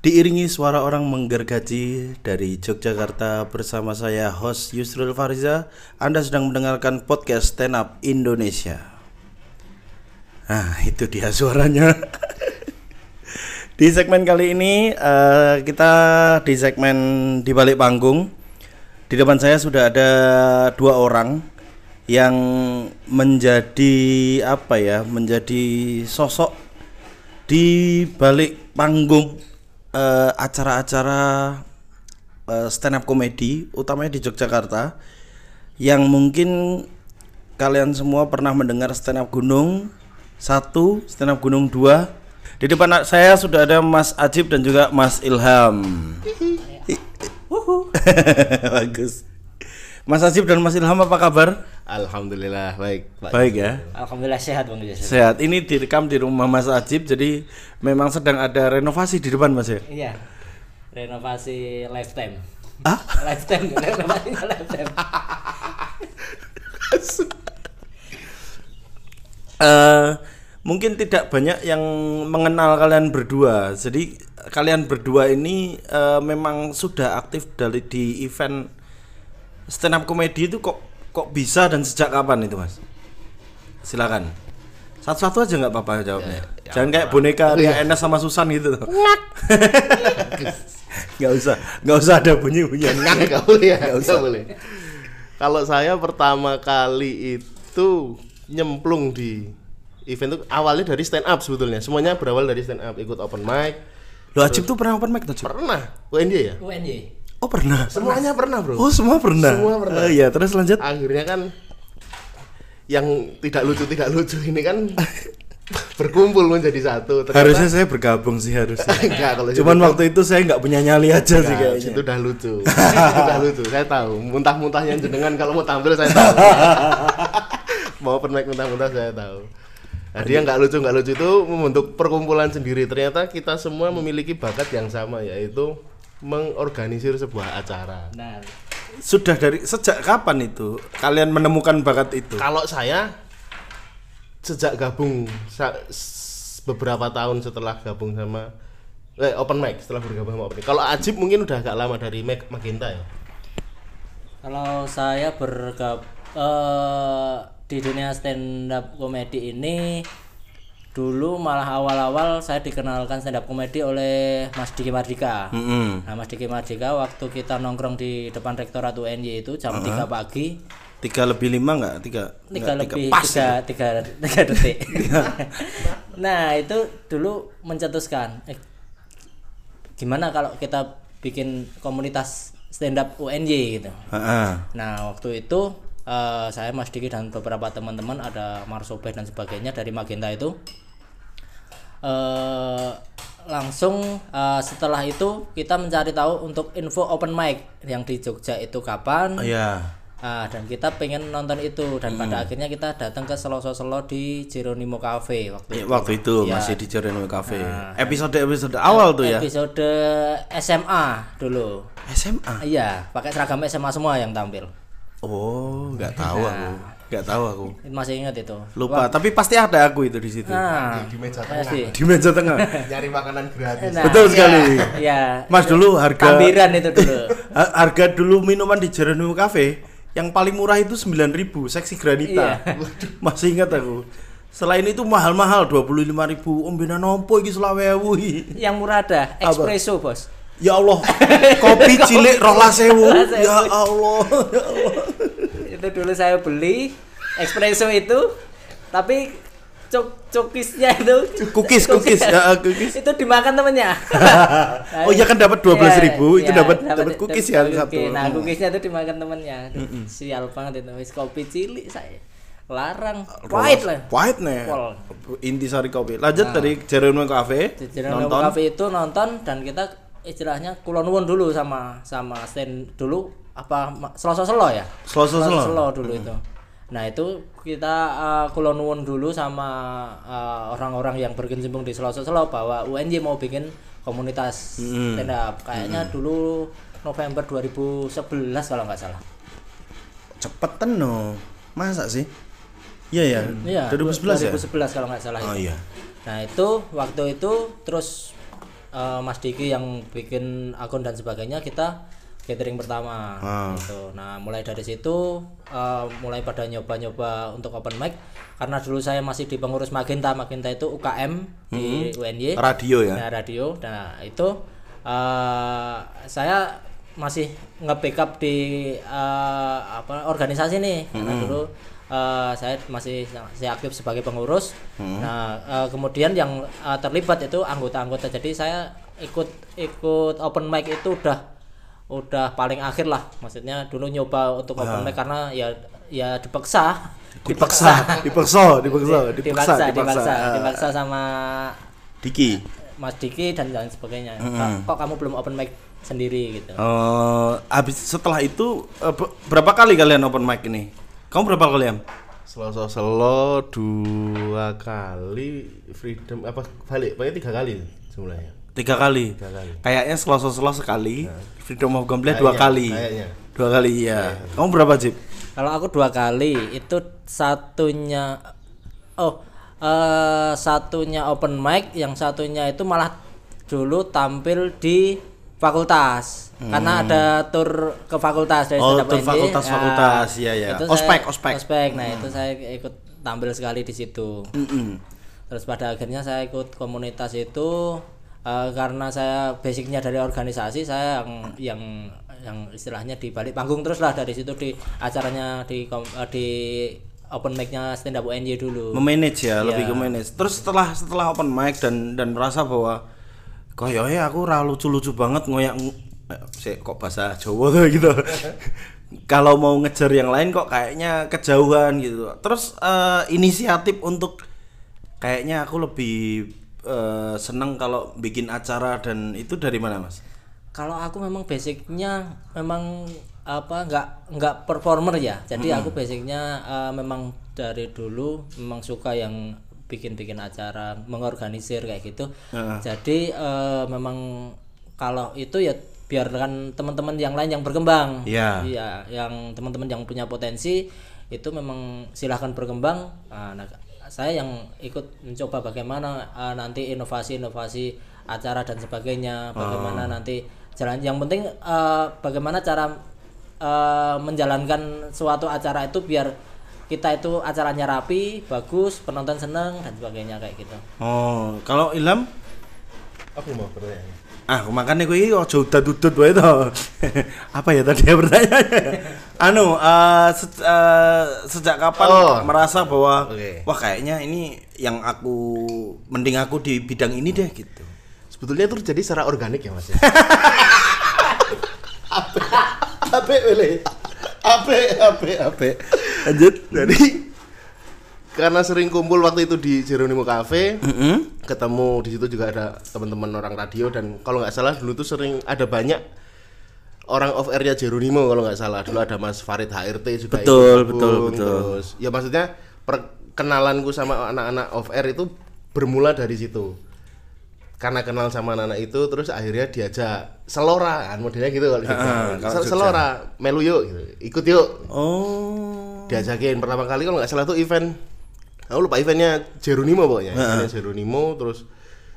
Diiringi suara orang menggergaji dari Yogyakarta bersama saya host Yusril Fariza. Anda sedang mendengarkan podcast Stand Up Indonesia. Nah itu dia suaranya. Di segmen kali ini eh, kita di segmen di balik panggung. Di depan saya sudah ada dua orang yang menjadi apa ya menjadi sosok di balik panggung eh, acara-acara eh, stand up comedy utamanya di Yogyakarta yang mungkin kalian semua pernah mendengar stand up gunung satu stand up gunung dua. Di depan saya sudah ada Mas Ajib dan juga Mas Ilham. Bagus. Mas Ajib dan Mas Ilham apa kabar Alhamdulillah baik Pak. baik ya Alhamdulillah sehat Bang sehat ini direkam di rumah Mas Ajib jadi memang sedang ada renovasi di depan Mas ya Iya. Renovasi lifetime. ah Lifetime, renovasi lifetime. Eh, mungkin tidak banyak yang mengenal kalian berdua. Jadi kalian berdua ini eh, memang sudah aktif dari di event stand up comedy itu kok kok bisa dan sejak kapan itu mas? Silakan. Satu-satu aja nggak apa-apa jawabnya. Jangan kayak boneka kayak Enes sama Susan gitu. Nggak usah, nggak usah ada bunyi-bunyian. Nggak boleh ya nggak boleh kalau saya pertama kali itu nyemplung di event itu awalnya dari stand up sebetulnya semuanya berawal dari stand up ikut open mic Lo Ajib tuh pernah open mic tuh? Pernah UNJ ya UNY. Oh pernah. semuanya pernah bro Oh semua pernah. Semua pernah. Oh, iya terus lanjut. akhirnya kan yang tidak lucu tidak lucu ini kan berkumpul menjadi satu Ternyata- Harusnya saya bergabung sih harusnya. enggak kalau Cuman situ- waktu itu saya nggak punya nyali aja sih Enggak, kayaknya. itu udah lucu itu udah lucu saya tahu muntah-muntahnya jenengan kalau mau tampil saya tahu mau mic muntah-muntah saya tahu nah, dia nggak lucu nggak lucu itu membentuk perkumpulan sendiri ternyata kita semua memiliki bakat yang sama yaitu mengorganisir sebuah acara. Nah, Sudah dari sejak kapan itu kalian menemukan bakat itu? kalau saya sejak gabung sa- s- beberapa tahun setelah gabung sama eh, open mic setelah bergabung sama open mic. Kalau Ajib mungkin udah agak lama dari Mac Magenta ya? Kalau saya bergab eh, di dunia stand up comedy ini dulu malah awal-awal saya dikenalkan stand up comedy oleh Mas Diki Mardika. Mm-mm. Nah, Mas Diki Mardika waktu kita nongkrong di depan rektorat UNY itu jam 3 pagi Tiga lebih lima nggak? Tiga. tiga lebih pas tiga, itu. tiga, tiga detik nah itu dulu mencetuskan eh, gimana kalau kita bikin komunitas stand up UNY gitu Ha-ha. nah waktu itu eh, saya Mas Diki dan beberapa teman-teman ada Marsobeh dan sebagainya dari Magenta itu eh langsung eh, setelah itu kita mencari tahu untuk info open mic yang di Jogja itu kapan Oh, Iya. Ah, dan kita pengen nonton itu dan Hmm. pada akhirnya kita datang ke Selo-Selo di Jeronimo Cafe waktu Ya, itu. waktu itu Iya. masih di Jeronimo Cafe. episode episode awal tuh ya. Episode SMA dulu. SMA. Iya, pakai seragam SMA semua yang tampil. Oh, nggak tahu aku. Nggak tahu aku. Masih ingat itu. Lupa. Tapi pasti ada aku itu di situ. Nah, di meja tengah pasti. Di meja tengah. nyari makanan gratis Nah, Betul iya, sekali. Iya. Mas dulu harga Tambiran itu dulu. Ha- harga dulu minuman di Jeronimo Cafe yang paling murah itu 9000 seksi granita. Iya. Masih ingat aku. Selain itu mahal-mahal 25.000 ombenan opo iki selawe ewu iki. yang murah ada espresso, Bos. Ya Allah, kopi cilik rola sewu. Ya Allah. Ya Allah. itu dulu saya beli espresso itu tapi cuk cukisnya itu Cookies, cookies, ya, cookies. itu dimakan temennya Oh iya kan dapat 12.000, Iya, itu iya, dapat dapat cookies ya satu. nah cookiesnya itu dimakan temennya Aduh, sial banget itu wis kopi cilik saya larang pahit lah Pahit nih. Intisari kopi. Lanjut dari Jeronimo Cafe. nonton. Cafe itu nonton dan kita istilahnya kulon nuwun dulu sama sama stand dulu apa ma- selo-selo ya Selo-selo. Selo dulu itu nah itu kita uh, kulon nuwun dulu sama uh, orang-orang yang berkecimpung di selo-selo bahwa UNJ mau bikin komunitas stand up kayaknya dulu November 2011 kalau nggak salah Cepetan no. Masa sih? Iya ya. Iya, 2011 ya. 2011 kalau nggak salah Oh itu. iya. Nah itu waktu itu terus eh, Mas Diki yang bikin akun dan sebagainya kita gathering pertama Ah. gitu. Nah, mulai dari situ eh, mulai pada nyoba-nyoba untuk open mic karena dulu saya masih di pengurus Magenta. Magenta itu UKM di UNY. Radio ya. Nah, radio. Nah, itu eh, saya masih nge-backup di eh, apa organisasi nih. Karena dulu eh, saya masih saya aktif sebagai pengurus. Nah, eh, kemudian yang eh, terlibat itu anggota-anggota. Jadi saya ikut ikut open mic itu udah udah paling akhir lah. Maksudnya dulu nyoba untuk open mic karena ya ya dipaksa. Dipaksa, dipaksa, dipaksa, dipaksa, dipaksa, dipaksa, dipaksa. dipaksa sama Diki. Mas Diki dan lain sebagainya. Kok- Kok kamu belum open mic sendiri gitu? Eh, habis setelah itu be- berapa kali kalian open mic ini? Kamu berapa kali ya? Selo selo dua kali freedom apa balik pokoknya tiga kali jumlahnya Tiga kali. Tiga kali. Kayaknya selasa selo sekali. Freedom of Gamble dua Kayaknya, kali. kayaknya. Dua kali ya. Kamu berapa Jip? Kalau aku dua kali itu satunya oh eh satunya open mic, yang satunya itu malah dulu tampil di fakultas karena ada tur ke fakultas dari Hmm. Oh, tur NJ. fakultas-fakultas, iya, iya. itu Ospek, saya- ospek. ospek. Nah, itu saya ikut tampil sekali di situ. Mm-mm. Terus pada akhirnya saya ikut komunitas itu eh, karena saya basicnya dari organisasi saya yang yang yang istilahnya di balik panggung terus lah dari situ di acaranya di eh, di open mic-nya stand up UNY dulu. Memanage ya, Iya. lebih ke manage. Terus setelah setelah open mic dan dan merasa bahwa koyoke aku ora lucu-lucu banget ngoyak eh, sik, kok bahasa Jawa tuh gitu. Kalau mau ngejar yang lain kok kayaknya kejauhan gitu. Terus eh, inisiatif untuk kayaknya aku lebih eh, seneng kalau bikin acara dan itu dari mana, Mas? Kalau aku memang basicnya memang apa nggak nggak performer ya. Jadi aku basicnya eh, memang dari dulu memang suka yang bikin-bikin acara, mengorganisir kayak gitu. Jadi eh, memang kalau itu ya biarkan teman-teman yang lain yang berkembang. Iya. Iya, yang teman-teman yang punya potensi itu memang silahkan berkembang. Ah, Nah, saya yang ikut mencoba bagaimana ah, nanti inovasi-inovasi acara dan sebagainya, bagaimana nanti jalan. Yang penting eh, bagaimana cara eh, menjalankan suatu acara itu biar kita itu acaranya rapi, bagus, penonton seneng dan sebagainya kayak gitu. Oh, kalau Ilham apa mau pertanyaan Ah, makanya gue ini ojo udah dudut wae to. Apa ya tadi ya pertanyaannya? anu, eh, se- eh, sejak kapan Oh. merasa bahwa Oke. wah kayaknya ini yang aku mending aku di bidang ini deh gitu. sebetulnya itu terjadi secara organik ya mas ya ape wele ape ape ape Lanjut. jadi karena sering kumpul waktu itu di Jeronimo Cafe Mm-mm. ketemu di situ juga ada teman-teman orang radio dan kalau nggak salah dulu tuh sering ada banyak orang off airnya Jeronimo kalau nggak salah dulu ada Mas Farid HRT juga Betul, betul, betul. terus ya maksudnya perkenalanku sama anak-anak off air itu bermula dari situ karena kenal sama anak-anak itu terus akhirnya diajak selora kan modelnya gitu kalau di Jogja. Ah, kalau Sel- Jogja. selora melu yuk gitu. ikut yuk Oh. diajakin pertama kali kalau nggak salah tuh event aku lupa eventnya Jeronimo pokoknya eventnya Jeronimo terus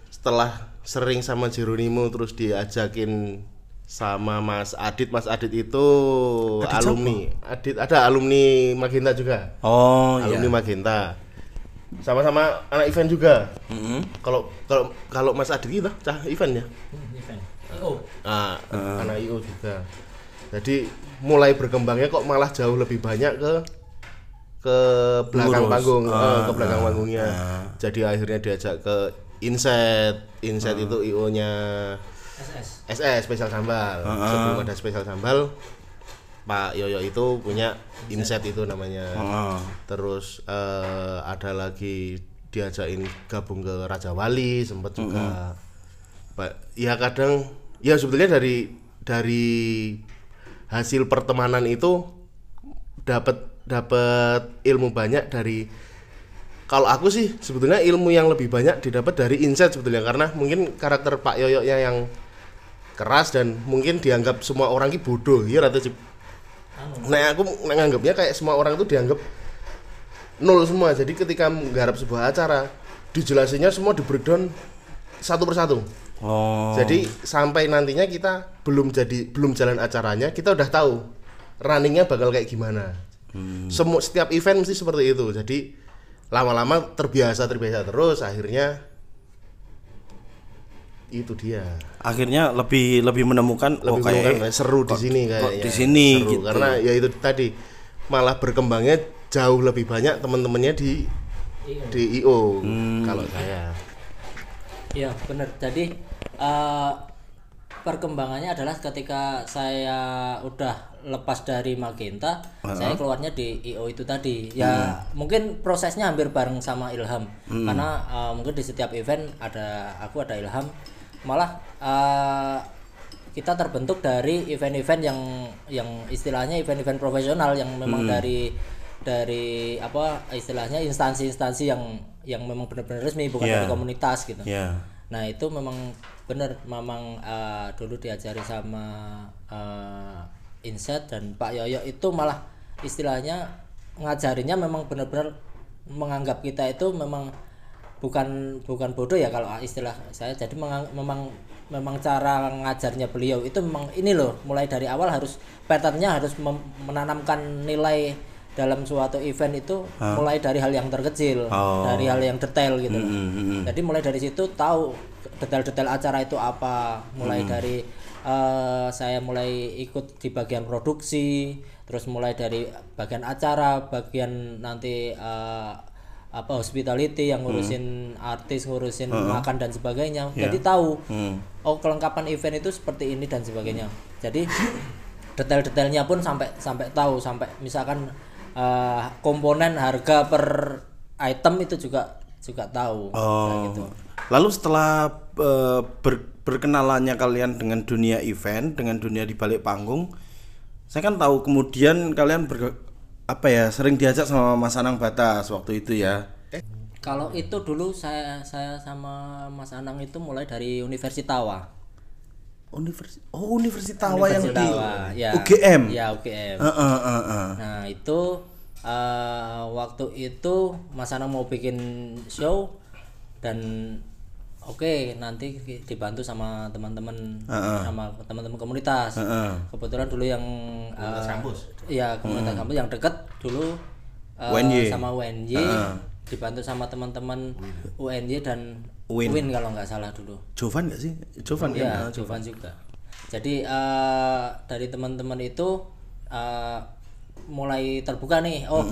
setelah sering sama Jeronimo terus diajakin sama Mas Adit Mas Adit itu alumni Adit ada alumni Magenta juga Oh, iya. alumni Magenta sama-sama anak event juga Mm-mm. kalau kalau kalau Mas Adit itu cah event ya Oh, Ah, anak IO juga. Jadi mulai berkembangnya kok malah jauh lebih banyak ke ke belakang Lurus. panggung, eh, Ah, ke belakang panggungnya. Jadi akhirnya diajak ke Inset. Inset itu IO-nya SS. SS spesial sambal. Sebelum ada spesial sambal, Pak Yoyo itu punya Inset itu namanya. Oh. Terus eh, ada lagi diajakin gabung ke Raja Wali sempat juga. Pak, ya kadang ya sebetulnya dari dari hasil pertemanan itu dapat dapat ilmu banyak dari kalau aku sih sebetulnya ilmu yang lebih banyak didapat dari insight sebetulnya karena mungkin karakter Pak Yoyonya yang keras dan mungkin dianggap semua orang ini bodoh ya Cip. Nah aku nganggapnya kayak semua orang itu dianggap nol semua jadi ketika menggarap sebuah acara dijelasinnya semua di breakdown satu persatu Oh. Jadi sampai nantinya kita belum jadi belum jalan acaranya, kita udah tahu runningnya bakal kayak gimana. Semua setiap event mesti seperti itu. Jadi lama-lama terbiasa terbiasa terus, akhirnya itu dia. akhirnya lebih lebih menemukan oh Lebih kayak menemukan kayak seru di sini kok kayaknya. di sini Seru, gitu. Karena ya itu tadi malah berkembangnya jauh lebih banyak teman-temannya di di IO Hmm. kalau saya. Iya benar. Jadi eh, perkembangannya adalah ketika saya udah lepas dari Magenta, saya keluarnya di IO itu tadi. Ya mungkin prosesnya hampir bareng sama Ilham, karena eh, mungkin di setiap event ada aku ada Ilham. Malah eh, kita terbentuk dari event-event yang yang istilahnya event-event profesional yang memang dari dari apa istilahnya instansi-instansi yang yang memang benar-benar resmi bukan Iya. dari komunitas gitu. ya Nah itu memang benar memang eh, dulu diajari sama eh, Inset dan Pak Yoyo itu malah istilahnya ngajarinya memang benar-benar menganggap kita itu memang bukan bukan bodoh ya kalau istilah saya jadi memang memang cara ngajarnya beliau itu memang ini loh mulai dari awal harus patternnya harus mem- menanamkan nilai dalam suatu event itu mulai dari hal yang terkecil Oh. dari hal yang detail gitu. Mm, mm, mm. Jadi mulai dari situ tahu detail-detail acara itu apa. Mulai dari eh, saya mulai ikut di bagian produksi, terus mulai dari bagian acara, bagian nanti eh, apa hospitality yang ngurusin artis, ngurusin makan dan sebagainya. Jadi tahu oh kelengkapan event itu seperti ini dan sebagainya. Jadi detail-detailnya pun sampai sampai tahu sampai misalkan eh, komponen harga per item itu juga juga tahu Oh. gitu. Lalu setelah eh, ber- berkenalannya kalian dengan dunia event, dengan dunia di balik panggung, saya kan tahu kemudian kalian ber, apa ya sering diajak sama Mas Anang Batas waktu itu ya. Kalau itu dulu saya saya sama Mas Anang itu mulai dari Universitawa. Universi oh Universitawa yang di ya. UGM. Ya UGM. Heeh, heeh, heeh. Nah itu eh, waktu itu Mas Anang mau bikin show dan oke nanti dibantu sama teman-teman sama teman-teman komunitas. Heeh. Kebetulan dulu yang eh, kampus. Iya komunitas kampus yang dekat dulu eh, UNY. sama UNY dibantu sama teman-teman UNY dan Win. Win kalau nggak salah dulu. Jovan nggak sih? Jovan kan? Iya, Jovan juga. Jadi eh, dari teman-teman itu eh, mulai terbuka nih. Oh,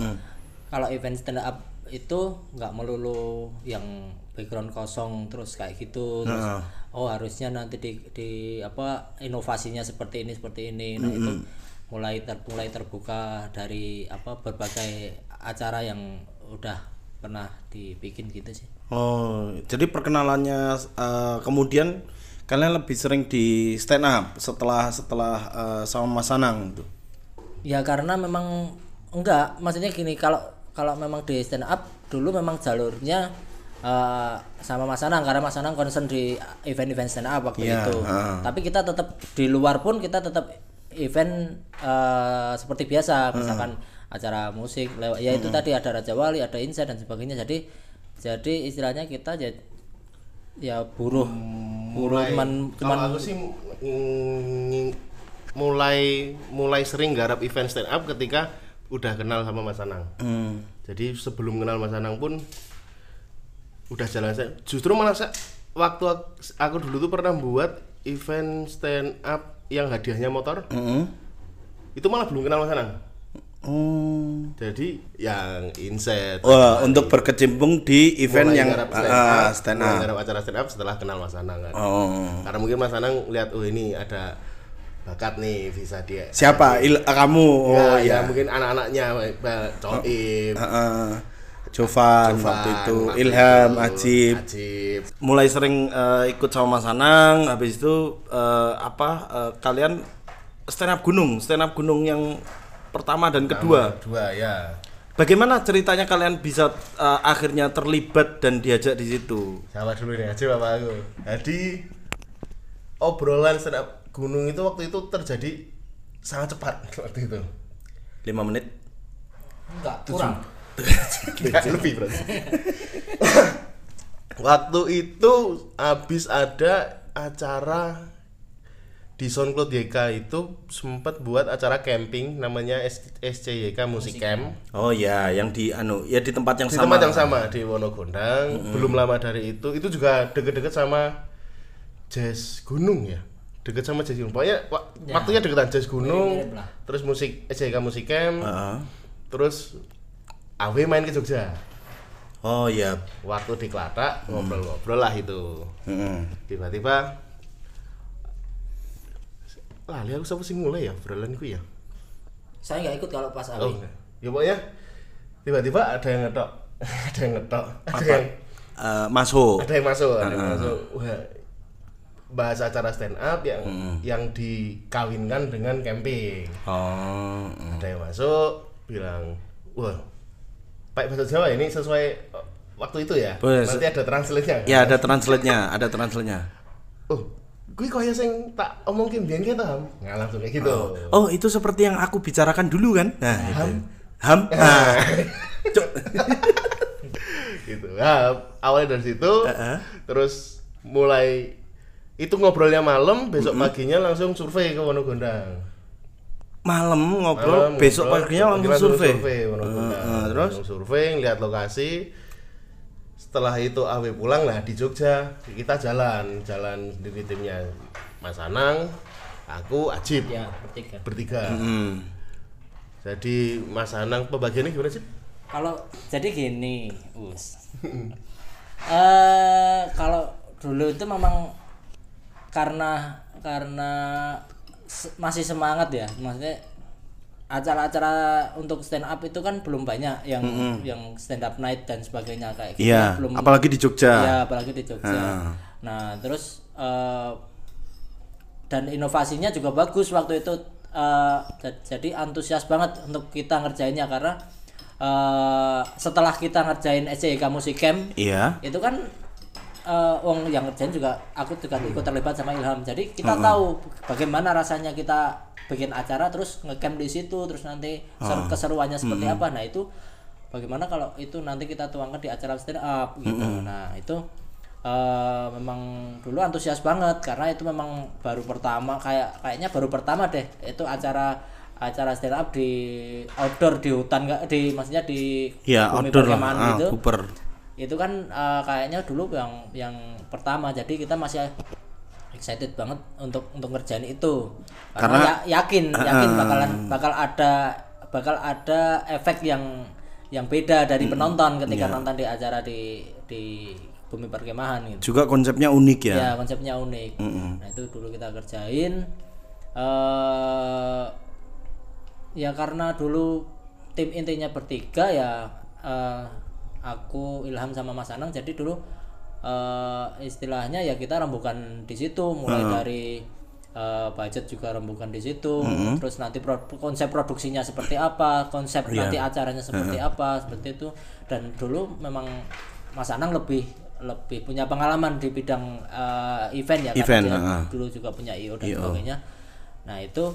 kalau event stand up itu nggak melulu yang background kosong terus kayak gitu. Terus oh harusnya nanti di, di apa inovasinya seperti ini seperti ini. Nah, itu mulai ter, mulai terbuka dari apa berbagai acara yang udah pernah dibikin gitu sih. Oh, jadi perkenalannya eh, kemudian kalian lebih sering di stand up setelah setelah eh, sama Mas Anang tuh. Ya karena memang enggak, maksudnya gini kalau kalau memang di stand up dulu memang jalurnya eh, sama Mas Anang karena Mas Anang concern di event-event stand up waktu Iya, itu. heeh. Tapi kita tetap di luar pun kita tetap event eh, seperti biasa, misalkan acara musik lewat ya itu tadi ada Raja Wali, ada Insa dan sebagainya. Jadi jadi istilahnya kita ya ya buruh buruh cuman cuman Kalau aku sih mm, mulai mulai sering garap event stand up ketika udah kenal sama Mas Anang. Hmm. Jadi sebelum kenal Mas Anang pun udah jalan saya. Justru malah saya, waktu ak- aku dulu tuh pernah buat event stand up yang hadiahnya motor, Heeh. itu malah belum kenal Mas Anang. Oh. Jadi yang inset Wah, untuk berkecimpung di event mulai yang stand up, stand mulai up. acara stand up setelah kenal Mas Anang kan. Oh. Karena mungkin Mas Anang lihat oh ini ada bakat nih bisa dia. Siapa? Il- kamu. Oh Oh ya, ya. mungkin anak-anaknya Coim, Heeh. Jovan, Jovan, waktu itu, Ilham, itu, Ajib. Ajib. Mulai sering eh, ikut sama Mas Anang, habis itu eh, apa eh, kalian stand up gunung, stand up gunung yang pertama dan kedua. Dua ya. Bagaimana ceritanya kalian bisa eh, akhirnya terlibat dan diajak di situ? Sama dulu nih Ajib apa aku. Jadi obrolan stand up gunung itu waktu itu terjadi sangat cepat waktu itu. 5 menit. enggak kurang. Lebih berarti. waktu itu habis ada acara di SoundCloud YK itu sempat buat acara camping namanya S- SCYK Music Camp Oh ya, yang di anu ya di tempat yang di sama. tempat yang sama di Wonogondang. Belum lama dari itu itu juga deket-deket sama jazz gunung ya. Deket sama jazz gunung. Pokoknya wa- waktunya deketan jazz gunung. Terus musik SCYK Music Camp. Heeh. Terus AW main ke Jogja. Oh ya. Waktu di Klatak ngobrol-ngobrol lah itu. Heeh. Tiba-tiba lali aku siapa sih mulai ya obrolan itu ya. saya nggak ikut kalau pas Oh, awi enggak. ya pokoknya tiba-tiba ada yang ngetok, ada yang ngetok, ada yang Eh, masuk. ada yang masuk, ada yang masuk. Wah, bahas acara stand up yang yang dikawinkan dengan camping. Oh. mm. Ada yang masuk bilang, wah, Pak bahasa Jawa ini sesuai eh, waktu itu ya. Boleh, Nanti ada translate-nya. kan? Ya ada translate-nya, ada translate-nya. Oh, gue kaya sing tak omong ke mbiyen kita, Ham. Nggak langsung kayak gitu. Oh, itu seperti yang aku bicarakan dulu kan? Nah, itu. Ham. Nah, gitu. Nah, awalnya dari situ, Heeh. terus mulai itu ngobrolnya malam, besok paginya langsung survei ke Wonogondang. Malam ngobrol, Malam besok ngobrol, paginya langsung paginya survei. Wonogondang. Heeh, terus survei, lihat lokasi. Setelah itu AW pulang lah di Jogja, kita jalan, jalan sendiri timnya Mas Anang, aku Ajib, ya bertiga bertiga. Hmm. Jadi Mas Anang pembagiannya gimana sih? kalau jadi gini us eh kalau dulu itu memang karena karena se- masih semangat ya maksudnya acara-acara untuk stand up itu kan belum banyak yang yang stand up night dan sebagainya kayak gitu Iya, ya, belum apalagi di Jogja. Iya, apalagi di Jogja. Ah. Nah, terus eh, dan inovasinya juga bagus waktu itu ja- jadi antusias banget untuk kita ngerjainnya karena eh, setelah kita ngerjain SCK Music Camp Iya. itu kan eh, wong yang ngerjain juga aku juga ikut terlibat sama Ilham. Jadi kita tahu bagaimana rasanya kita bikin acara terus ngecamp di situ terus nanti seru- keseruannya seperti apa. Nah itu bagaimana kalau itu nanti kita tuangkan di acara stand up gitu. Nah itu eh, memang dulu antusias banget karena itu memang baru pertama kayak kayaknya baru pertama deh itu acara acara stand up di outdoor di hutan nggak di maksudnya di Iya, bumi outdoor lah. Ah, gitu. Cooper. Itu kan eh, kayaknya dulu yang yang pertama. Jadi kita masih excited banget untuk untuk ngerjain itu. Karena, Karena- ya- yakin yakin bakalan bakal ada bakal ada efek yang yang beda dari penonton ketika nonton di acara di di bumi perkemahan gitu. Juga konsepnya unik ya. ya konsepnya unik. Nah itu dulu kita kerjain. Eh ya karena dulu tim intinya bertiga ya eh, aku Ilham sama Mas Anang jadi dulu eh istilahnya ya kita rembukan di situ mulai dari eh, budget juga rembukan di situ terus nanti pro- konsep produksinya seperti apa konsep nanti acaranya seperti apa seperti itu. Dan dulu memang Mas Anang lebih lebih punya pengalaman di bidang eh, event ya Event, karena dia ah. dulu juga punya IO dan IO. sebagainya. Nah itu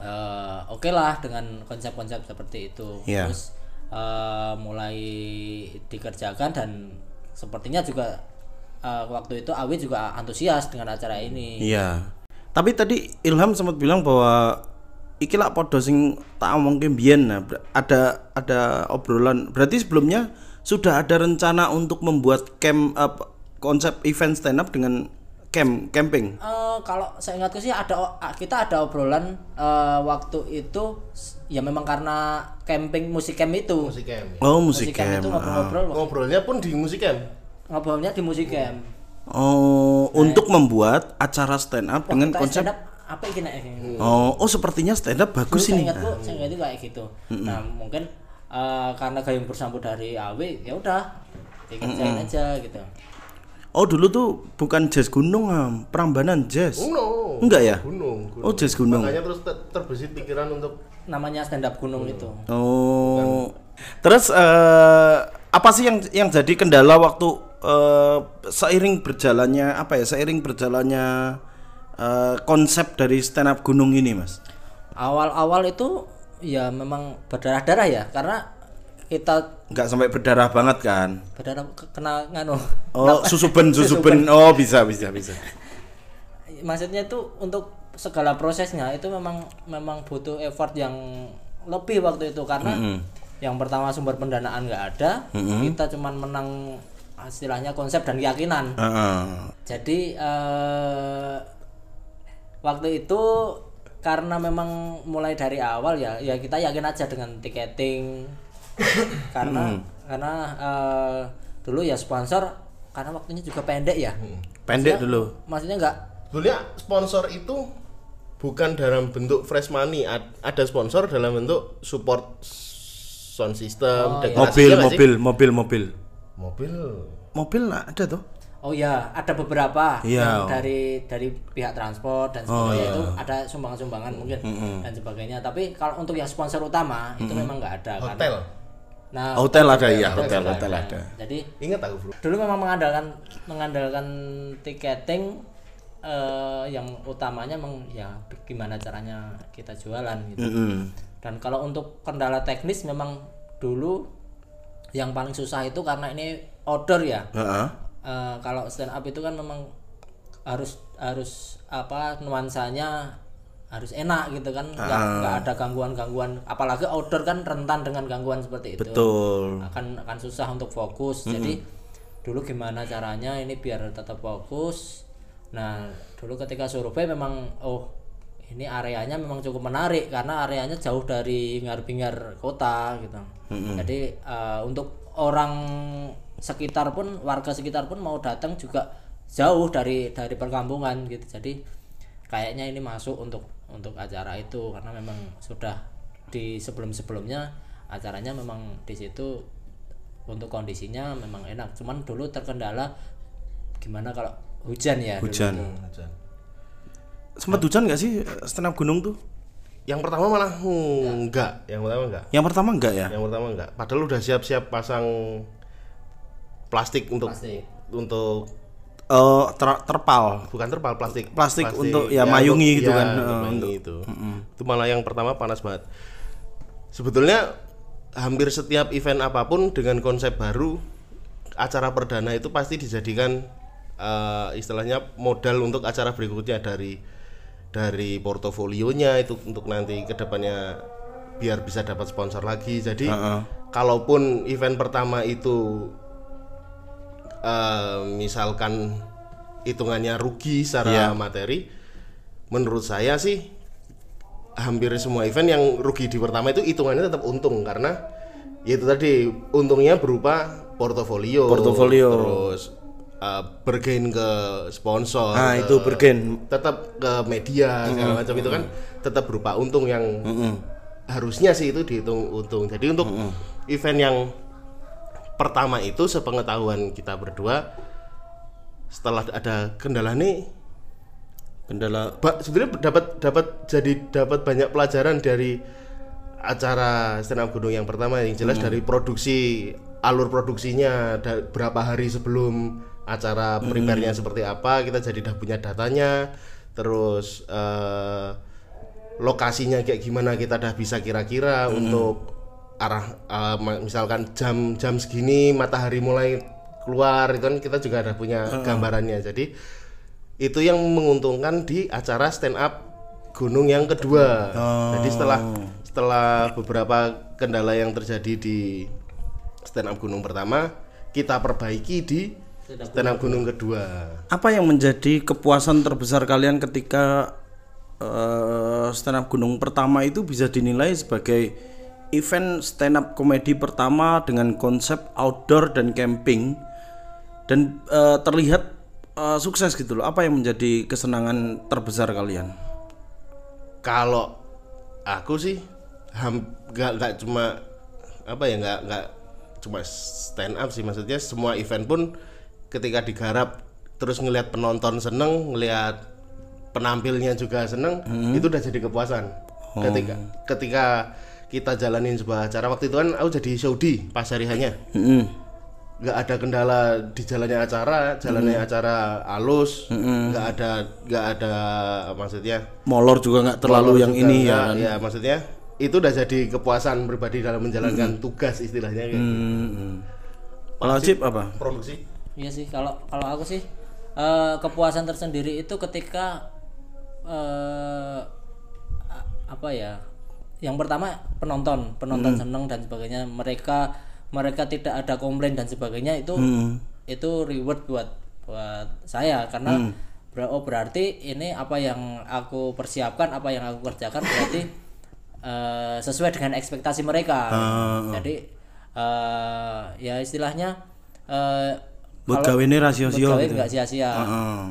eh, oke lah dengan konsep-konsep seperti itu. Iya. terus eh, mulai dikerjakan dan sepertinya juga eh, waktu itu Awi juga antusias dengan acara ini Iya. Tapi tadi Ilham sempat bilang bahwa iki lak podo sing tak omongke mbiyen nah, ada ada obrolan. Berarti sebelumnya sudah ada rencana untuk membuat camp apa, konsep event stand up dengan camp camping. Eh, kalau saya ingatku sih ada kita ada obrolan eh, waktu itu ya memang karena camping musik camp itu. Musik camp. ya. Oh, musik musik camp itu camp. ngobrol-ngobrol Ngobrolnya pun di musik camp. ngobrolnya di musik camp. Oh, untuk membuat acara stand up dengan konsep stand up apa iki nek? Oh, oh sepertinya stand up bagus saya ini. ingatku saya ingat itu kayak gitu. Nah mungkin eh, karena gayung bersambut dari Awi ya udah dikerjain aja gitu Oh, dulu tuh bukan jazz gunung, Am. Prambanan jazz. Gunung. Enggak ya? Gunung. gunung. Oh, jazz gunung. Makanya terus ter- terbesit pikiran untuk namanya stand up gunung itu Oh. Terus eh, apa sih yang yang jadi kendala waktu eh, seiring berjalannya apa ya? Seiring berjalannya eh, konsep dari stand up gunung ini, Mas. awal-awal itu ya memang berdarah-darah ya karena kita nggak sampai berdarah banget kan? berdarah ke- kena nganu. Oh susuben susuben oh bisa bisa bisa. Maksudnya itu untuk segala prosesnya itu memang memang butuh effort yang lebih waktu itu. Karena yang pertama sumber pendanaan nggak ada kita cuman menang istilahnya konsep dan keyakinan. Heeh. jadi eh, waktu itu karena memang mulai dari awal ya ya kita yakin aja dengan tiketing karena karena eh, dulu ya sponsor karena waktunya juga pendek ya pendek dulu maksudnya nggak Sebenarnya sponsor itu bukan dalam bentuk fresh money, ad- ada sponsor dalam bentuk support sound system, mobil iya sih? mobil mobil mobil mobil. mobil nah, ada tuh Oh ya, ada beberapa Iya. yang dari dari pihak transport dan Oh, sebagainya iya. itu ada sumbangan-sumbangan mungkin dan sebagainya. Tapi kalau untuk yang sponsor utama itu memang nggak ada kan. Hotel. Nah, hotel ada ya hotel hotel hotel ada Jadi Ingat aku, Bro. dulu memang mengandalkan mengandalkan tiketing eh, yang utamanya memang ya gimana caranya kita jualan gitu. Mm-mm. Dan kalau untuk kendala teknis memang dulu yang paling susah itu karena ini order ya. Heeh. Eh, kalau stand up itu kan memang harus harus apa nuansanya harus enak gitu kan. Nggak nggak ada gangguan-gangguan. Apalagi outdoor kan rentan dengan gangguan seperti itu. Betul. Akan akan susah untuk fokus. Jadi dulu gimana caranya ini biar tetap fokus. Nah dulu ketika survei memang oh ini areanya memang cukup menarik karena areanya jauh dari hingar-bingar kota gitu. Jadi eh, untuk orang sekitar pun warga sekitar pun mau datang juga jauh dari dari perkampungan gitu. Jadi kayaknya ini masuk untuk untuk acara itu karena memang sudah di sebelum-sebelumnya acaranya memang di situ untuk kondisinya memang enak. Cuman dulu terkendala gimana kalau hujan ya dulu hujan. sempat hujan nggak sih stand up gunung tuh? Yang pertama malah hmm, enggak, yang pertama enggak. yang pertama enggak ya? Yang pertama enggak. Padahal udah siap-siap pasang plastik untuk Plastik. oh untuk ter- terpal. Bukan terpal plastik. Plastik untuk, ya, mayungi gitu ya, kan, untuk mayungi itu. Itu malah yang pertama panas banget. Sebetulnya hampir setiap event apa pun dengan konsep baru acara perdana itu pasti dijadikan eh, istilahnya modal untuk acara berikutnya dari dari portofolionya itu untuk nanti ke depannya biar bisa dapat sponsor lagi. Jadi kalaupun event pertama itu eh, misalkan hitungannya rugi secara materi, menurut saya sih hampir semua event yang rugi di pertama itu hitungannya tetap untung karena ya itu tadi untungnya berupa portofolio, Portofolio. terus eh, bergain ke sponsor, nah ke- itu bergen. tetap ke media segala macam itu kan tetap berupa untung yang harusnya sih itu dihitung untung. Jadi untuk event yang pertama itu sepengetahuan kita berdua setelah ada kendala nih kendala sebenarnya dapat dapat jadi dapat banyak pelajaran dari acara stand up gunung yang pertama. Yang jelas dari produksi alur produksinya da- berapa hari sebelum acara primernya seperti apa kita jadi udah punya datanya. Terus eh, lokasinya kayak gimana kita udah bisa kira-kira untuk arah ma- misalkan jam jam segini matahari mulai keluar itu kan kita juga ada punya gambarannya jadi itu yang menguntungkan di acara stand up gunung yang kedua. Jadi setelah setelah beberapa kendala yang terjadi di stand up gunung pertama, kita perbaiki di stand up gunung kedua. apa yang menjadi kepuasan terbesar kalian ketika eh, stand up gunung pertama itu bisa dinilai sebagai event stand up komedi pertama dengan konsep outdoor dan camping. Dan eh, terlihat eh, sukses gitu loh. Apa yang menjadi kesenangan terbesar kalian? Kalau aku sih nggak nggak cuma apa ya nggak nggak cuma stand up sih. Maksudnya semua event pun ketika digarap terus ngelihat penonton seneng ngelihat penampilnya juga seneng itu udah jadi kepuasan. Ketika ketika kita jalanin sebuah acara waktu itu kan aku jadi saudi pas hari hanya Mm-mm. nggak ada kendala di jalannya acara jalannya acara halus nggak ada nggak ada maksudnya molor juga nggak terlalu yang ini ya kan ya maksudnya itu udah jadi kepuasan pribadi dalam menjalankan tugas istilahnya kayak gitu. Hmm, hmm. Kalau Cip apa? produksi Iya sih, kalau kalau aku sih eh, kepuasan tersendiri itu ketika eh, a- apa ya? Yang pertama penonton, penonton seneng dan sebagainya. Mereka mereka tidak ada komplain dan sebagainya itu itu reward buat buat saya karena ber- oh berarti ini apa yang aku persiapkan, apa yang aku kerjakan berarti eh, sesuai dengan ekspektasi mereka. Jadi eh, ya istilahnya eh, Buat gawe ini rasio-sio gitu. nggak sia-sia. Heeh.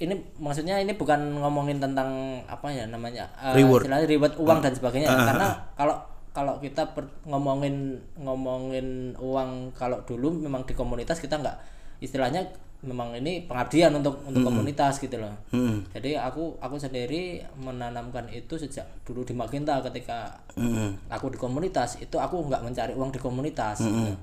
Ini maksudnya ini bukan ngomongin tentang apa ya namanya eh, Reward. istilahnya reward uang dan sebagainya. Karena kalau kalau kita per- ngomongin ngomongin uang kalau dulu memang di komunitas kita nggak istilahnya memang ini pengabdian untuk untuk komunitas gitu loh. Hmm. Jadi aku aku sendiri menanamkan itu sejak dulu di Maginta ketika Hmm. aku di komunitas itu aku nggak mencari uang di komunitas. gitu.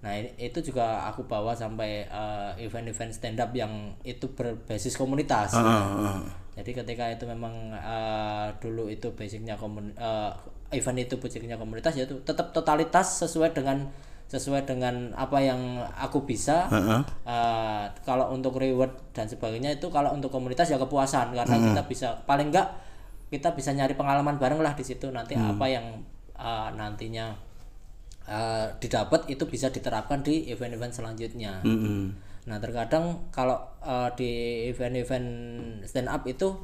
Nah itu juga aku bawa sampai eh, event-event stand up yang itu berbasis komunitas. Heeh, heeh. Jadi ketika itu memang eh, dulu itu basicnya komun eh, event itu basicnya komunitas yaitu tetap totalitas sesuai dengan sesuai dengan apa yang aku bisa. Heeh. Eh, kalau untuk reward dan sebagainya itu kalau untuk komunitas ya kepuasan karena kita bisa paling enggak kita bisa nyari pengalaman bareng lah di situ nanti apa yang eh, nantinya eh, didapat itu bisa diterapkan di event-event selanjutnya. Mm-mm. Nah terkadang kalau eh, di event-event stand up itu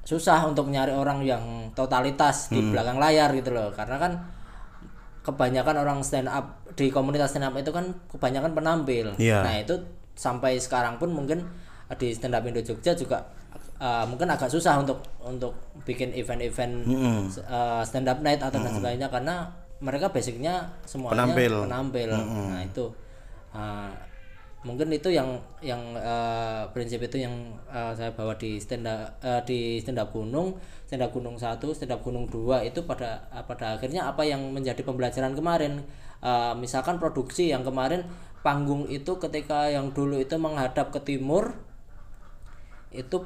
susah untuk nyari orang yang totalitas di belakang layar gitu loh karena kan kebanyakan orang stand up di komunitas stand up itu kan kebanyakan penampil. Iya. Nah itu sampai sekarang pun mungkin di stand up Indo Jogja juga eh, mungkin agak susah untuk untuk bikin event-event eh, stand up night atau dan sebagainya karena mereka basicnya semuanya Penampil. penampil. Nah itu. Eh, mungkin itu yang yang eh, prinsip itu yang eh, saya bawa di stand up eh, di stand up gunung. Stand up gunung satu stand up gunung dua itu pada eh, pada akhirnya apa yang menjadi pembelajaran kemarin? Eh, misalkan produksi yang kemarin panggung itu ketika yang dulu itu menghadap ke timur itu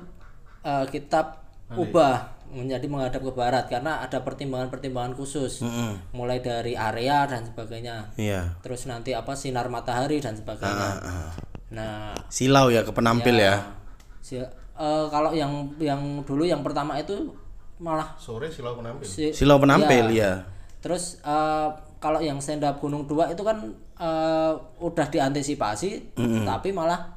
eh, kita ubah menjadi menghadap ke barat karena ada pertimbangan-pertimbangan khusus mulai dari area dan sebagainya Iya. terus nanti apa sinar matahari dan sebagainya nah Silau ya ke penampil ya. si- eh, kalau yang yang dulu yang pertama itu malah sore silau penampil si- Silau penampil ya. terus eh, kalau yang stand up Gunung Dua itu kan eh, udah diantisipasi tapi malah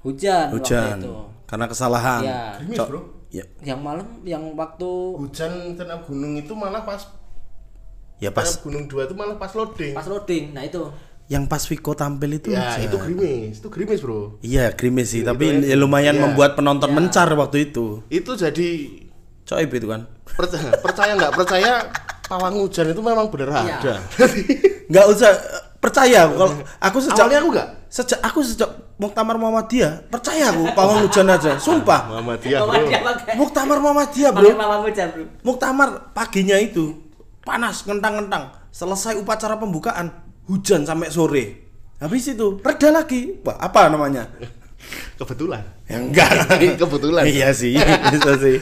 hujan, waktu Hujan. itu Karena kesalahan. ya Gerimis, Cok. bro Ya, yang malam yang waktu hujan tenang gunung itu malah pas ya pas gunung dua itu malah pas loading pas loading nah itu yang pas Viko tampil itu ya hujan. itu gerimis itu gerimis bro Iya, gerimis sih, tapi ya. ya lumayan Iya. membuat penonton mencar waktu itu. itu jadi Coib itu kan. percaya percaya nggak percaya pawang hujan itu memang bener Iya. ada Nggak usah percaya kalau aku sejak awalnya aku nggak sejak aku sejak Muktamar Muhammadiyah percaya aku pawang hujan aja sumpah. Muhammadiyah bro. Muktamar Muhammadiyah bro. Muktamar paginya itu panas ngentang-ngentang. Selesai upacara pembukaan hujan sampai sore. Habis itu reda lagi. Wah, apa namanya? Kebetulan. Ya enggak. Kebetulan. Iya sih bisa sih.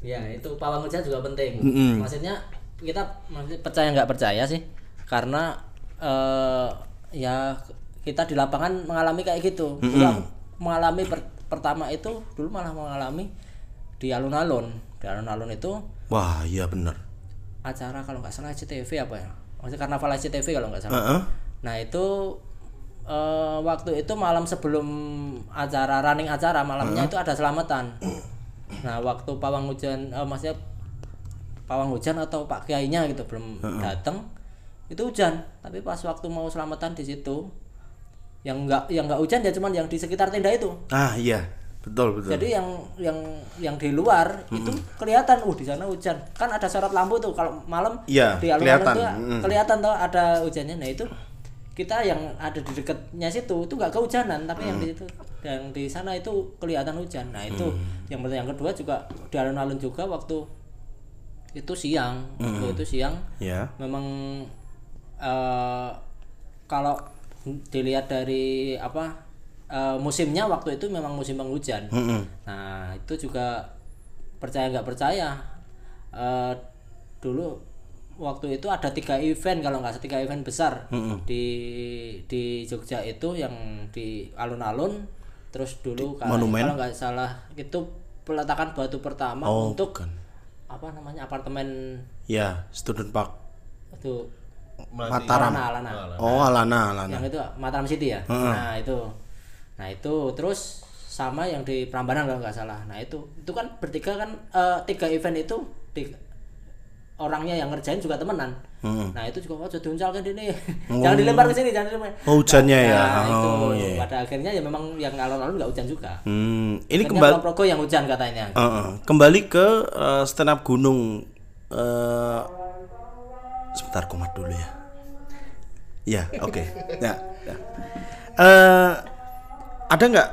Ya itu pawang hujan juga penting. Mm-mm. maksudnya kita maksudnya percaya nggak percaya sih? Karena eh, ya kita di lapangan mengalami kayak gitu. Dulu aku mengalami per- pertama itu dulu malah mengalami di alun-alun. Di alun-alun itu wah iya bener. acara kalau nggak salah CTV apa ya? Maksudnya karnaval CTV kalau nggak salah. Heeh. nah itu eh, waktu itu malam sebelum acara running acara malamnya itu ada selamatan. Nah waktu pawang hujan eh, maksudnya pawang hujan atau pak kiainya gitu belum datang itu hujan. Tapi pas waktu mau selamatan di situ yang nggak yang nggak hujan ya cuman yang di sekitar tenda itu. Ah iya. Betul betul. Jadi yang yang yang di luar itu kelihatan uh di sana hujan. Kan ada sorot lampu tuh kalau malam Iya, di alun-alun kelihatan. tuh Mm. kelihatan tuh ada hujannya. Nah itu kita yang ada di dekatnya situ itu nggak kehujanan tapi yang di situ yang di sana itu kelihatan hujan. Nah itu yang pertama yang kedua juga di alun-alun juga waktu itu siang waktu itu siang ya memang eh, kalau dilihat dari apa eh, musimnya waktu itu memang musim penghujan. Mm-mm. Nah itu juga percaya nggak percaya eh, dulu waktu itu ada tiga event kalau nggak tiga event besar di di Jogja itu yang di alun-alun terus dulu kalau Monumen? kalau nggak salah itu peletakan batu pertama Oh, untuk bukan. apa namanya apartemen Ya, Student Park. itu Mataram. Alana, Alana. Oh, Alana, Alana. yang itu Mataram City ya nah itu nah itu terus sama yang di Prambanan kalau nggak salah nah itu itu kan bertiga kan eh, tiga event itu di orangnya yang ngerjain juga temenan nah itu juga wah jadi uncal kan ini jangan dilempar ke sini jangan dilempar Oh, hujannya ya. Nah, itu Oh, iya. pada akhirnya ya memang yang alon-alon nggak hujan juga Hmm, ini Akhirnya kembali Progo yang hujan katanya Uh, uh. kembali ke uh, stand up gunung. Uh, sebentar kumat dulu ya. Ya, oke. Ya, ya. Eh, ada nggak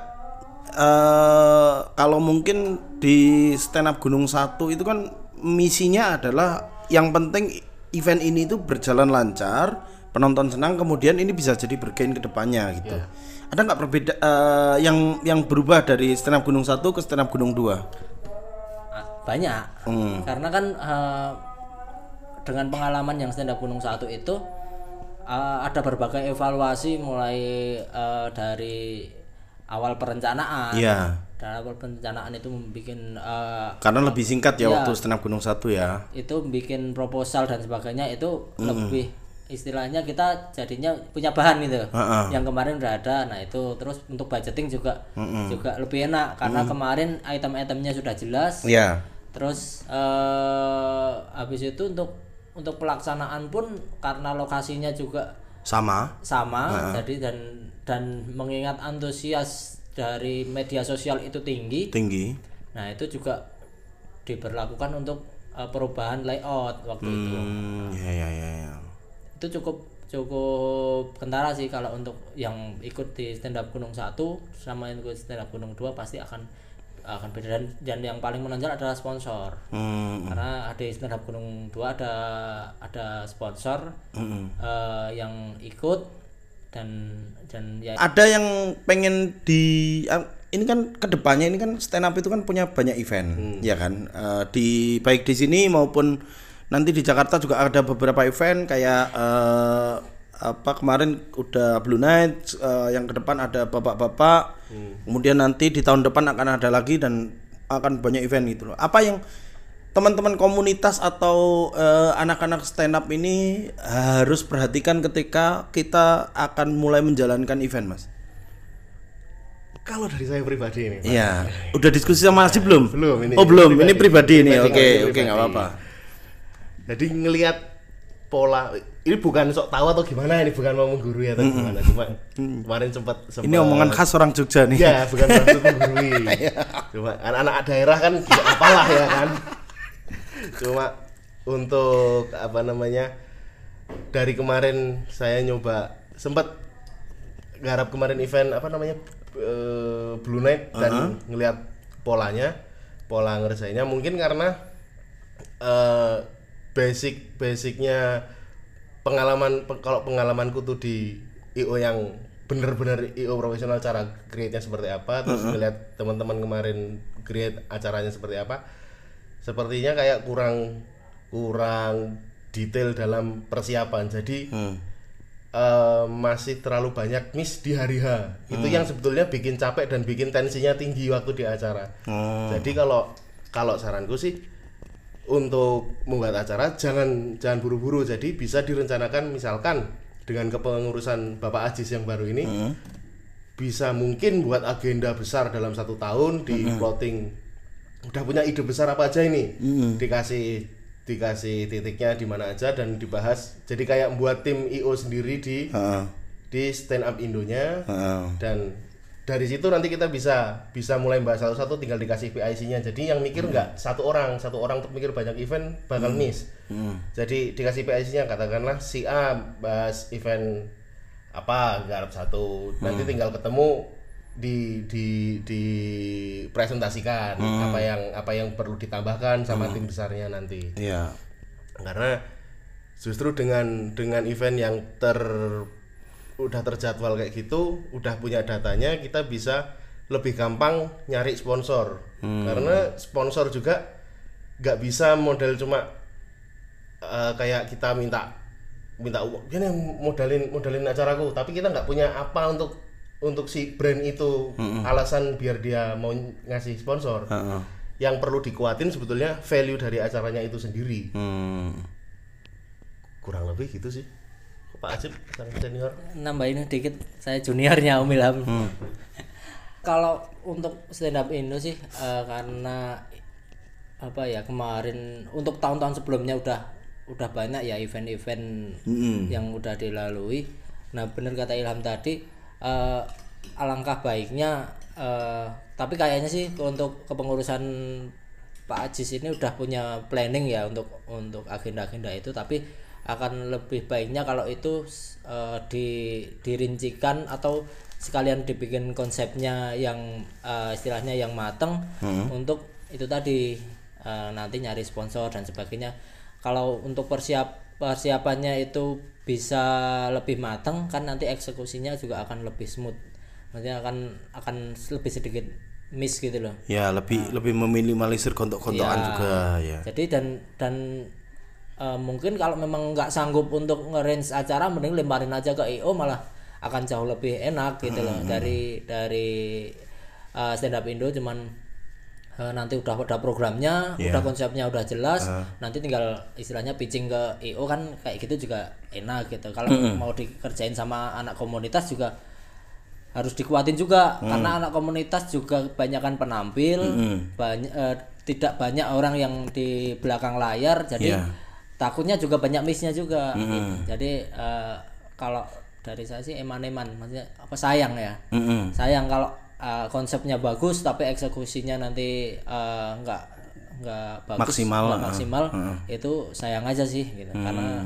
eh kalau mungkin di stand up gunung satu itu kan misinya adalah yang penting event ini itu berjalan lancar, penonton senang, kemudian ini bisa jadi bergain ke depannya gitu. Ada nggak perbeda eh, yang yang berubah dari stand up gunung satu ke stand up gunung dua? Banyak karena kan eh, dengan pengalaman yang stand up gunung satu itu eh, ada berbagai evaluasi mulai eh, dari awal perencanaan Iya. dari awal perencanaan itu membuat eh, Karena lebih singkat ya Iya. waktu stand up gunung satu ya. itu bikin proposal dan sebagainya itu lebih istilahnya kita jadinya punya bahan gitu Heeh. yang kemarin udah ada nah itu terus untuk budgeting juga juga lebih enak karena kemarin item-itemnya sudah jelas Iya. terus eh habis itu untuk untuk pelaksanaan pun karena lokasinya juga Sama. sama jadi dan dan mengingat antusias dari media sosial itu tinggi Tinggi. nah itu juga diberlakukan untuk eh, perubahan layout waktu itu Hmm, ya ya ya. ya. itu cukup cukup kentara sih kalau untuk yang ikut di stand up gunung satu sama yang ikut stand up gunung dua pasti akan akan beda dan, dan yang paling menonjol adalah sponsor Hmm, karena ada stand up gunung dua ada ada sponsor hmm. eh, yang ikut dan dan ya Ada yang pengen di ah, ini kan ke depannya ini kan stand up itu kan punya banyak event, ya kan? Eh, di baik di sini maupun nanti di Jakarta juga ada beberapa event kayak eh, apa kemarin udah Blue Night, eh, yang ke depan ada bapak-bapak, kemudian nanti di tahun depan akan ada lagi dan akan banyak event gitu loh. Apa yang teman-teman komunitas atau eh, anak-anak stand up ini harus perhatikan ketika kita akan mulai menjalankan event, Mas? Kalau dari saya pribadi ini, Pak. Iya. Udah diskusi sama Aji belum? Belum, ini Oh, belum. pribadi. Ini pribadi ini. Pribadi, Oke, ini oke, pribadi. nggak apa-apa. Jadi ngelihat pola ini bukan sok tahu atau gimana ini bukan mau mengguru ya atau gimana. Cuma kemarin sempat sempat Ini omongan khas orang Jogja nih. ya bukan maksud menggurui cuma anak-anak daerah kan tidak apalah ya kan. Cuma untuk apa namanya dari kemarin saya nyoba sempat garap kemarin event apa namanya eh, Blue Night dan ngelihat polanya pola ngerjainnya mungkin karena eh, basic basicnya pengalaman pe- kalau pengalamanku tuh di IO yang bener-bener IO profesional cara create-nya seperti apa terus ngeliat teman-teman kemarin create acaranya seperti apa sepertinya kayak kurang kurang detail dalam persiapan. Jadi Hmm. eh, masih terlalu banyak miss di hari H. Itu yang sebetulnya bikin capek dan bikin tensinya tinggi waktu di acara. Oh. jadi kalau kalau saranku sih untuk membuat acara jangan jangan buru-buru. Jadi bisa direncanakan misalkan dengan kepengurusan Bapak Ajis yang baru ini bisa mungkin buat agenda besar dalam satu tahun di plotting udah punya ide besar apa aja ini? Dikasih dikasih titiknya di mana aja dan dibahas. Jadi kayak buat tim IO sendiri di Heeh. di stand up Indonya Heeh. dan dari situ nanti kita bisa bisa mulai bahas satu-satu tinggal dikasih PIC-nya jadi yang mikir nggak satu orang satu orang untuk mikir banyak event bakal miss. Jadi dikasih PIC-nya katakanlah si A bahas event apa garap satu. Nanti tinggal ketemu di di di presentasikan apa yang apa yang perlu ditambahkan sama tim besarnya nanti. Iya. karena justru dengan dengan event yang ter udah terjadwal kayak gitu udah punya datanya kita bisa lebih gampang nyari sponsor. Karena sponsor juga nggak bisa model cuma eh, kayak kita minta minta uang gini modalin modalin acaraku. Tapi kita nggak punya apa untuk untuk si brand itu. Alasan biar dia mau ngasih sponsor. Heeh. yang perlu dikuatin sebetulnya value dari acaranya itu sendiri. Hmm. kurang lebih gitu sih Pak Ajib sang senior. Nambahin dikit saya juniornya Om Ilham. Kalau untuk stand up Indo sih eh, karena apa ya kemarin untuk tahun-tahun sebelumnya udah udah banyak ya event-event yang udah dilalui. Nah bener kata Ilham tadi eh, alangkah baiknya eh, tapi kayaknya sih untuk kepengurusan Pak Ajis ini udah punya planning ya untuk untuk agenda-agenda itu. Tapi akan lebih baiknya kalau itu eh, di dirincikan atau sekalian dibikin konsepnya yang eh, istilahnya yang mateng untuk itu tadi eh, nanti nyari sponsor dan sebagainya. Kalau untuk persiap persiapannya itu bisa lebih mateng kan nanti eksekusinya juga akan lebih smooth. Maksudnya akan akan lebih sedikit miss gitu loh. Ya lebih lebih meminimalisir kontok-kontokan Ya. juga ya. Jadi dan dan eh, mungkin kalau memang nggak sanggup untuk nge-range acara mending lemparin aja ke IO malah akan jauh lebih enak gitu loh dari dari eh, stand up Indo cuman eh, nanti udah ada programnya, Iya. udah konsepnya udah jelas, nanti tinggal istilahnya pitching ke IO kan kayak gitu juga enak gitu. Kalau mau dikerjain sama anak komunitas juga harus dikuatin juga Mm. karena anak komunitas juga kebanyakan penampil banyak eh, tidak banyak orang yang di belakang layar jadi Iya. Takutnya juga banyak missnya juga gitu. jadi eh, kalau dari saya sih eman-eman maksudnya apa sayang ya Mm-mm. sayang kalau eh, konsepnya bagus tapi eksekusinya nanti eh, nggak nggak bagus Maksimal, nggak maksimal itu sayang aja sih gitu karena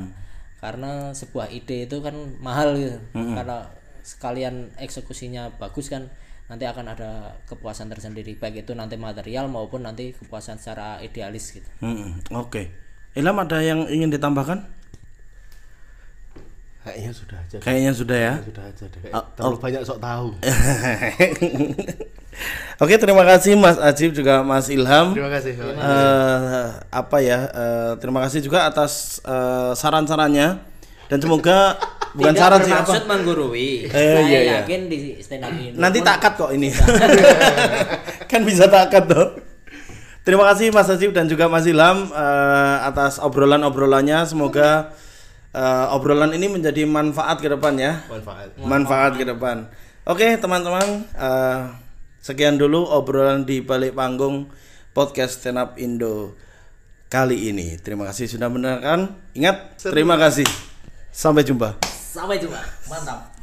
karena sebuah ide itu kan mahal gitu karena sekalian eksekusinya bagus kan nanti akan ada kepuasan tersendiri baik itu nanti material maupun nanti kepuasan secara idealis gitu Mm-mm. Oke. Ilham ada yang ingin ditambahkan? kayaknya sudah aja Kayaknya sudah ya. sudah aja deh Oh, terlalu banyak sok tahu Oke, terima kasih Mas Ajib juga Mas Ilham. terima kasih Eh, apa ya? eh, terima kasih juga atas eh, saran-sarannya dan semoga bukan Tidak saran sih apa. menggurui Eh, saya iya, iya. yakin di stand up ini Nanti pun tak cut kok ini. kan bisa tak cut tuh. Terima kasih Mas Ajib dan juga Mas Ilham eh, atas obrolan-obrolannya. Semoga eh, obrolan ini menjadi manfaat ke depan ya. manfaat manfaat ke depan. Oke teman-teman, eh, sekian dulu obrolan di balik panggung podcast Stand Up Indo kali ini. Terima kasih sudah mendengarkan. Ingat, terima kasih. Sampai jumpa. sampai jumpa mantap